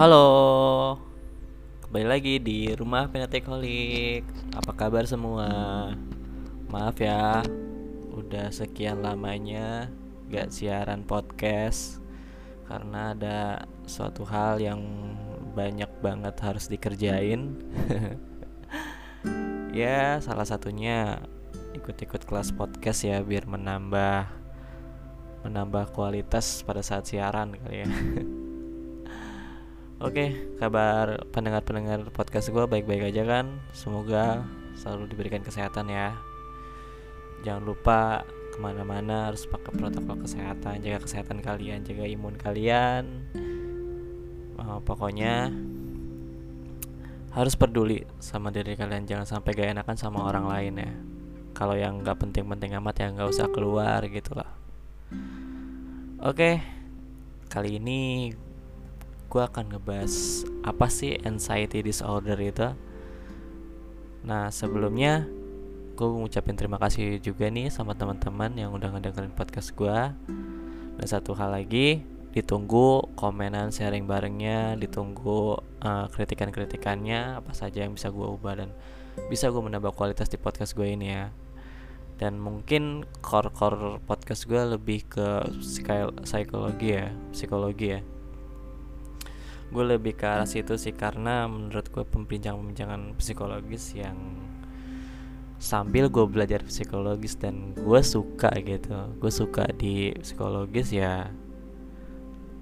Halo, kembali lagi di rumah Penetekolik. Apa kabar semua? Maaf ya, udah sekian lamanya gak siaran podcast karena ada suatu hal yang banyak banget harus dikerjain. ya, salah satunya ikut-ikut kelas podcast ya biar menambah menambah kualitas pada saat siaran kali ya. Oke, kabar pendengar-pendengar podcast gue baik-baik aja kan? Semoga selalu diberikan kesehatan ya. Jangan lupa ke mana-mana harus pakai protokol kesehatan, jaga kesehatan kalian, jaga imun kalian. Uh, pokoknya harus peduli sama diri kalian, jangan sampai gak enakan sama orang lain ya. Kalau yang nggak penting-penting amat ya nggak usah keluar gitu lah. Oke, kali ini gue akan ngebahas apa sih anxiety disorder itu. Nah sebelumnya gue ngucapin terima kasih juga nih sama teman-teman yang udah ngedengerin podcast gue. Dan satu hal lagi, ditunggu komenan sharing barengnya, ditunggu uh, kritikan-kritikannya apa saja yang bisa gue ubah dan bisa gue menambah kualitas di podcast gue ini ya. Dan mungkin core-core podcast gue lebih ke psikologi ya, psikologi ya gue lebih ke arah situ sih karena menurut gue pembincang-pembicaraan psikologis yang sambil gue belajar psikologis dan gue suka gitu gue suka di psikologis ya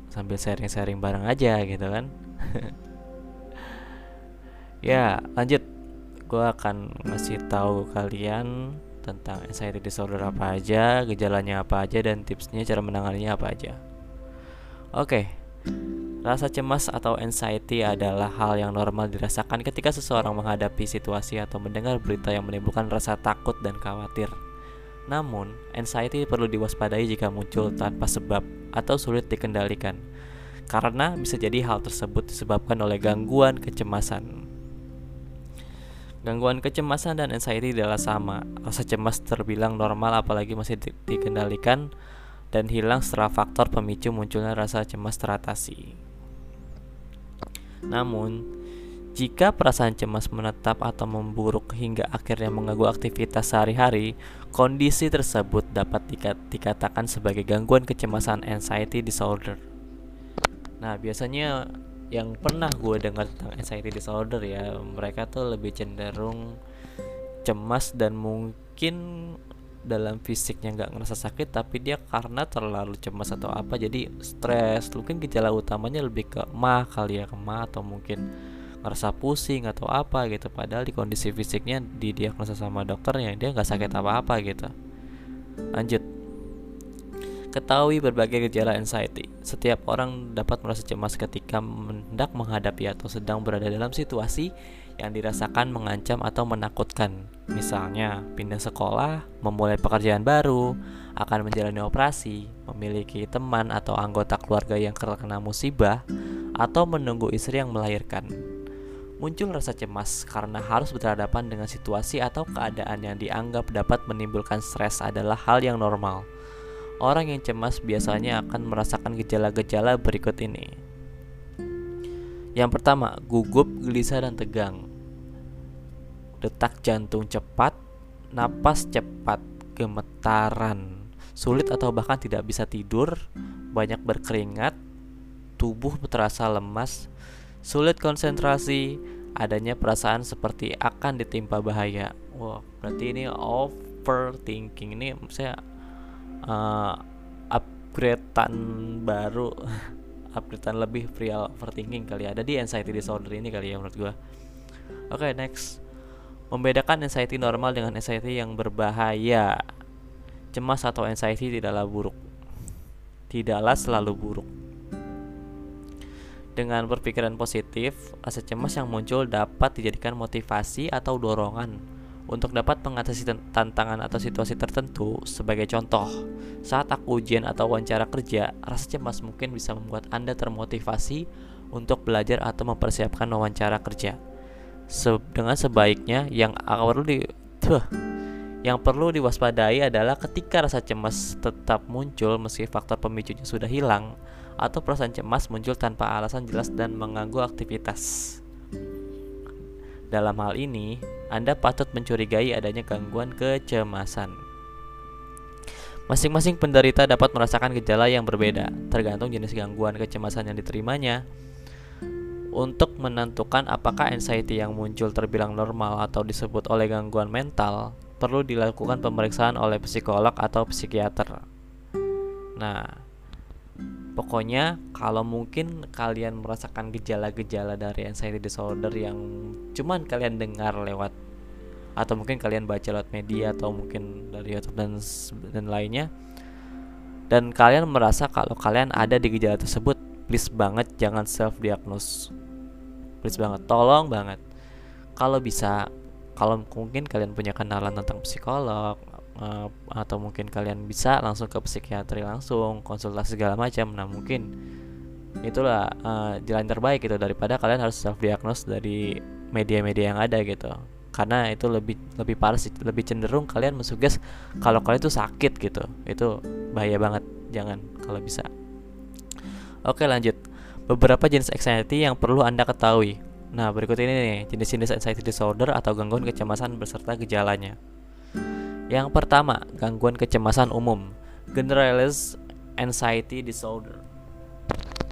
sambil sharing-sharing bareng aja gitu kan. Ya lanjut. Gue akan ngasih tahu kalian tentang anxiety disorder apa aja gejalanya apa aja dan tipsnya cara menanganinya apa aja. Oke. okay. Rasa cemas atau anxiety adalah hal yang normal dirasakan ketika seseorang menghadapi situasi atau mendengar berita yang menimbulkan rasa takut dan khawatir. Namun, anxiety perlu diwaspadai jika muncul tanpa sebab atau sulit dikendalikan, karena bisa jadi hal tersebut disebabkan oleh gangguan kecemasan. Gangguan kecemasan dan anxiety adalah sama. Rasa cemas terbilang normal apalagi masih di dikendalikan dan hilang setelah faktor pemicu munculnya rasa cemas teratasi. Namun, jika perasaan cemas menetap atau memburuk hingga akhirnya mengganggu aktivitas sehari-hari, kondisi tersebut dapat dikatakan sebagai gangguan kecemasan anxiety disorder. Nah, biasanya yang pernah gue dengar tentang anxiety disorder ya, mereka tuh lebih cenderung cemas dan mungkin dalam fisiknya nggak ngerasa sakit tapi dia karena terlalu cemas atau apa jadi stres. Mungkin gejala utamanya lebih ke mah kali ya ke mah atau mungkin ngerasa pusing atau apa gitu. Padahal di kondisi fisiknya didiagnosa sama dokternya dia nggak sakit apa-apa gitu. Lanjut ketahui berbagai gejala anxiety setiap orang dapat merasa cemas ketika hendak menghadapi atau sedang berada dalam situasi yang dirasakan mengancam atau menakutkan. Misalnya, pindah sekolah, memulai pekerjaan baru, akan menjalani operasi, memiliki teman atau anggota keluarga yang terkena musibah, atau menunggu istri yang melahirkan. Muncul rasa cemas karena harus berhadapan dengan situasi atau keadaan yang dianggap dapat menimbulkan stres adalah hal yang normal. Orang yang cemas biasanya akan merasakan gejala-gejala berikut ini. Yang pertama, gugup, gelisah, dan tegang detak jantung cepat, napas cepat, gemetaran, sulit atau bahkan tidak bisa tidur, banyak berkeringat, tubuh terasa lemas, sulit konsentrasi, adanya perasaan seperti akan ditimpa bahaya. Wah, berarti ini overthinking ini saya uh, upgradean baru upgradean lebih real overthinking kali ya. ada di anxiety disorder ini kali ya menurut gua. Oke, okay, next. Membedakan anxiety normal dengan anxiety yang berbahaya. Cemas atau anxiety tidaklah buruk. Tidaklah selalu buruk. Dengan berpikiran positif, rasa cemas yang muncul dapat dijadikan motivasi atau dorongan untuk dapat mengatasi tantangan atau situasi tertentu. Sebagai contoh, saat aku ujian atau wawancara kerja, rasa cemas mungkin bisa membuat Anda termotivasi untuk belajar atau mempersiapkan wawancara kerja se dengan sebaiknya yang perlu di tuh, Yang perlu diwaspadai adalah ketika rasa cemas tetap muncul meski faktor pemicunya sudah hilang atau perasaan cemas muncul tanpa alasan jelas dan mengganggu aktivitas. Dalam hal ini, Anda patut mencurigai adanya gangguan kecemasan. Masing-masing penderita dapat merasakan gejala yang berbeda, tergantung jenis gangguan kecemasan yang diterimanya. Untuk menentukan apakah anxiety yang muncul terbilang normal atau disebut oleh gangguan mental, perlu dilakukan pemeriksaan oleh psikolog atau psikiater. Nah, pokoknya kalau mungkin kalian merasakan gejala-gejala dari anxiety disorder yang cuman kalian dengar lewat atau mungkin kalian baca lewat media atau mungkin dari YouTube dan dan lainnya dan kalian merasa kalau kalian ada di gejala tersebut please banget jangan self diagnose please banget tolong banget. Kalau bisa kalau mungkin kalian punya kenalan tentang psikolog uh, atau mungkin kalian bisa langsung ke psikiatri langsung konsultasi segala macam. Nah mungkin itulah uh, jalan terbaik gitu daripada kalian harus self diagnose dari media-media yang ada gitu. Karena itu lebih lebih parah sih lebih cenderung kalian mensuges kalau kalian itu sakit gitu. Itu bahaya banget jangan kalau bisa. Oke lanjut. Beberapa jenis anxiety yang perlu anda ketahui. Nah, berikut ini nih jenis-jenis anxiety disorder atau gangguan kecemasan beserta gejalanya. Yang pertama, gangguan kecemasan umum, generalized anxiety disorder.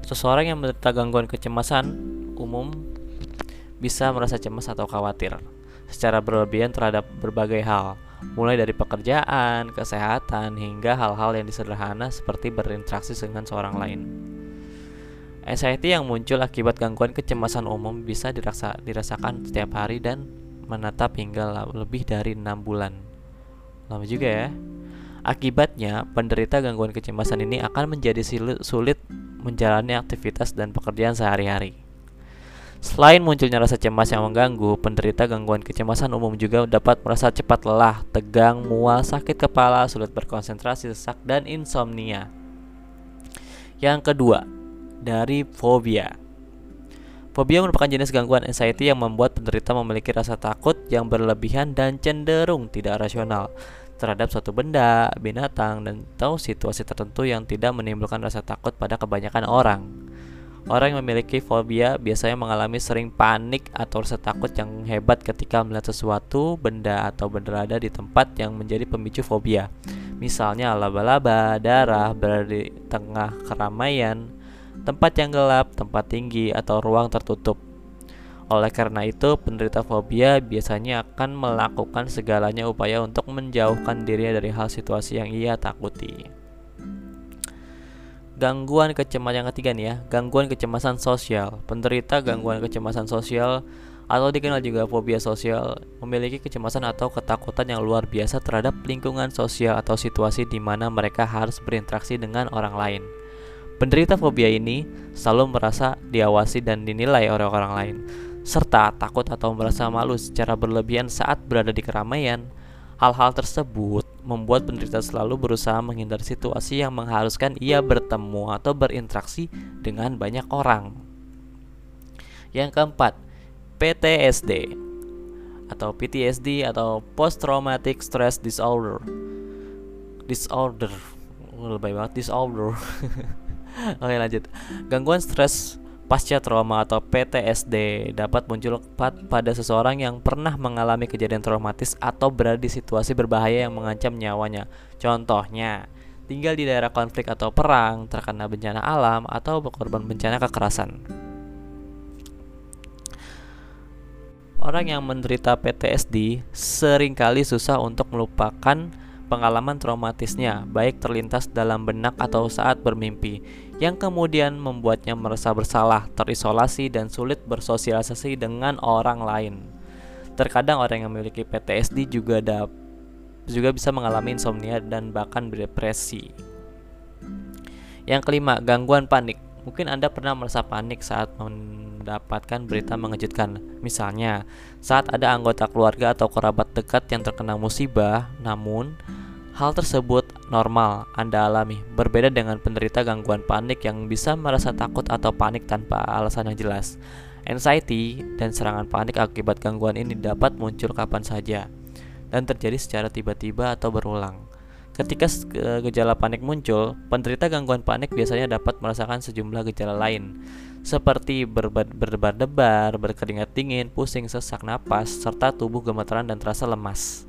Seseorang yang menderita gangguan kecemasan umum bisa merasa cemas atau khawatir secara berlebihan terhadap berbagai hal, mulai dari pekerjaan, kesehatan, hingga hal-hal yang disederhana seperti berinteraksi dengan seorang lain. Anxiety yang muncul akibat gangguan kecemasan umum bisa dirasa, dirasakan setiap hari dan menetap hingga lebih dari enam bulan. Lama juga ya. Akibatnya, penderita gangguan kecemasan ini akan menjadi sulit menjalani aktivitas dan pekerjaan sehari-hari. Selain munculnya rasa cemas yang mengganggu, penderita gangguan kecemasan umum juga dapat merasa cepat lelah, tegang, mual, sakit kepala, sulit berkonsentrasi, sesak, dan insomnia. Yang kedua, dari fobia. Fobia merupakan jenis gangguan anxiety yang membuat penderita memiliki rasa takut yang berlebihan dan cenderung tidak rasional terhadap suatu benda, binatang, dan atau situasi tertentu yang tidak menimbulkan rasa takut pada kebanyakan orang. Orang yang memiliki fobia biasanya mengalami sering panik atau rasa takut yang hebat ketika melihat sesuatu, benda, atau berada di tempat yang menjadi pemicu fobia. Misalnya laba-laba, darah, berada di tengah keramaian, tempat yang gelap, tempat tinggi, atau ruang tertutup. Oleh karena itu, penderita fobia biasanya akan melakukan segalanya upaya untuk menjauhkan dirinya dari hal situasi yang ia takuti. Gangguan kecemasan yang ketiga nih ya, gangguan kecemasan sosial. Penderita gangguan kecemasan sosial atau dikenal juga fobia sosial memiliki kecemasan atau ketakutan yang luar biasa terhadap lingkungan sosial atau situasi di mana mereka harus berinteraksi dengan orang lain. Penderita fobia ini selalu merasa diawasi dan dinilai oleh orang lain, serta takut atau merasa malu secara berlebihan saat berada di keramaian. Hal-hal tersebut membuat penderita selalu berusaha menghindari situasi yang mengharuskan ia bertemu atau berinteraksi dengan banyak orang. Yang keempat, PTSD atau PTSD atau Post Traumatic Stress Disorder. Disorder. Lebih banget disorder. Oke lanjut. Gangguan stres pasca trauma atau PTSD dapat muncul pada seseorang yang pernah mengalami kejadian traumatis atau berada di situasi berbahaya yang mengancam nyawanya. Contohnya, tinggal di daerah konflik atau perang, terkena bencana alam, atau berkorban bencana kekerasan. Orang yang menderita PTSD sering kali susah untuk melupakan pengalaman traumatisnya, baik terlintas dalam benak atau saat bermimpi, yang kemudian membuatnya merasa bersalah, terisolasi, dan sulit bersosialisasi dengan orang lain. Terkadang orang yang memiliki PTSD juga ada juga bisa mengalami insomnia dan bahkan depresi. Yang kelima, gangguan panik. Mungkin Anda pernah merasa panik saat mendapatkan berita mengejutkan. Misalnya, saat ada anggota keluarga atau kerabat dekat yang terkena musibah, namun hal tersebut normal Anda alami, berbeda dengan penderita gangguan panik yang bisa merasa takut atau panik tanpa alasan yang jelas. Anxiety dan serangan panik akibat gangguan ini dapat muncul kapan saja. dan terjadi secara tiba-tiba atau berulang. Ketika gejala panik muncul, penderita gangguan panik biasanya dapat merasakan sejumlah gejala lain, seperti berdebar-debar, berkeringat dingin, pusing, sesak napas, serta tubuh gemeteran dan terasa lemas.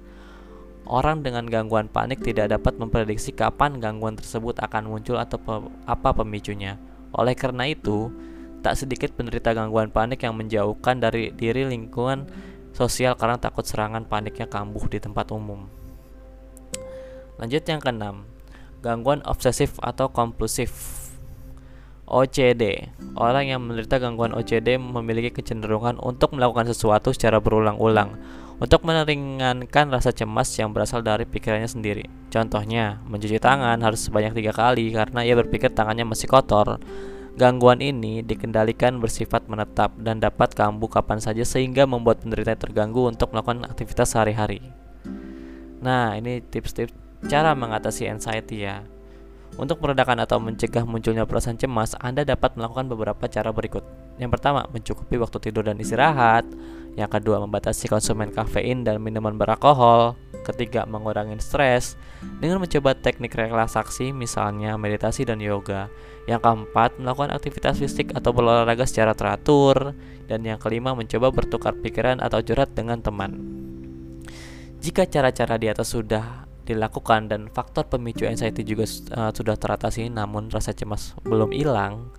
Orang dengan gangguan panik tidak dapat memprediksi kapan gangguan tersebut akan muncul atau apa pemicunya. Oleh karena itu, tak sedikit penderita gangguan panik yang menjauhkan dari diri lingkungan sosial karena takut serangan paniknya kambuh di tempat umum. Lanjut yang keenam, gangguan obsesif atau kompulsif. OCD. Orang yang menderita gangguan OCD memiliki kecenderungan untuk melakukan sesuatu secara berulang-ulang untuk meringankan rasa cemas yang berasal dari pikirannya sendiri. Contohnya, mencuci tangan harus sebanyak tiga kali karena ia berpikir tangannya masih kotor. Gangguan ini dikendalikan bersifat menetap dan dapat kambuh kapan saja sehingga membuat penderita terganggu untuk melakukan aktivitas sehari-hari. Nah, ini tips-tips Cara mengatasi anxiety ya. Untuk meredakan atau mencegah munculnya perasaan cemas, Anda dapat melakukan beberapa cara berikut. Yang pertama, mencukupi waktu tidur dan istirahat. Yang kedua, membatasi konsumen kafein dan minuman beralkohol. Ketiga, mengurangi stres dengan mencoba teknik relaksasi, misalnya meditasi dan yoga. Yang keempat, melakukan aktivitas fisik atau berolahraga secara teratur. Dan yang kelima, mencoba bertukar pikiran atau curhat dengan teman. Jika cara-cara di atas sudah dilakukan dan faktor pemicu anxiety juga uh, sudah teratasi namun rasa cemas belum hilang.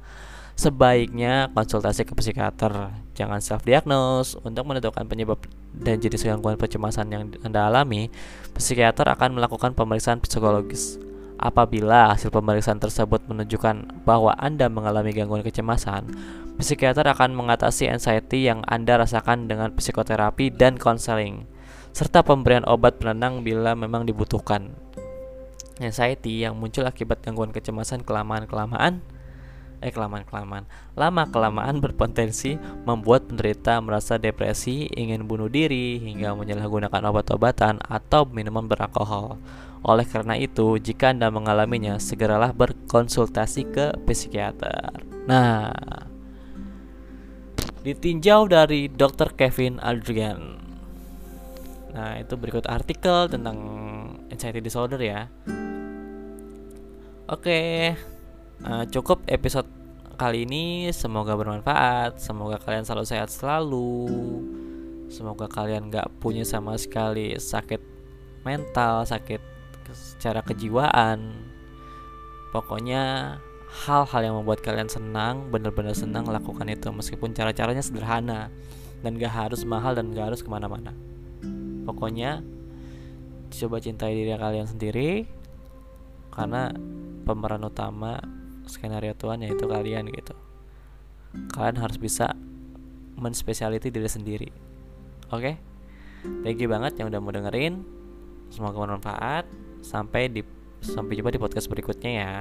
Sebaiknya konsultasi ke psikiater. Jangan self diagnose untuk menentukan penyebab dan jenis gangguan kecemasan yang Anda alami psikiater akan melakukan pemeriksaan psikologis. Apabila hasil pemeriksaan tersebut menunjukkan bahwa Anda mengalami gangguan kecemasan psikiater akan mengatasi anxiety yang Anda rasakan dengan psikoterapi dan konseling serta pemberian obat penenang bila memang dibutuhkan. Anxiety yang muncul akibat gangguan kecemasan kelamaan-kelamaan eh kelamaan-kelamaan lama kelamaan berpotensi membuat penderita merasa depresi, ingin bunuh diri hingga menyalahgunakan obat-obatan atau minuman beralkohol. Oleh karena itu, jika Anda mengalaminya, segeralah berkonsultasi ke psikiater. Nah, ditinjau dari Dr. Kevin Adrian Nah, itu berikut artikel tentang anxiety disorder ya. Oke, uh, cukup episode kali ini. Semoga bermanfaat. Semoga kalian selalu sehat selalu. Semoga kalian gak punya sama sekali sakit mental, sakit secara kejiwaan. Pokoknya hal-hal yang membuat kalian senang, benar-benar senang lakukan itu meskipun cara-caranya sederhana dan gak harus mahal dan gak harus ke mana-mana pokoknya coba cintai diri kalian sendiri karena pemeran utama skenario Tuhan yaitu kalian gitu. Kalian harus bisa menspesialiti diri sendiri oke? Okay? thank you banget yang udah mau dengerin. Semoga bermanfaat. Sampai di sampai jumpa di podcast berikutnya ya.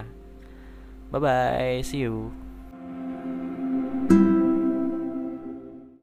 Bye bye see you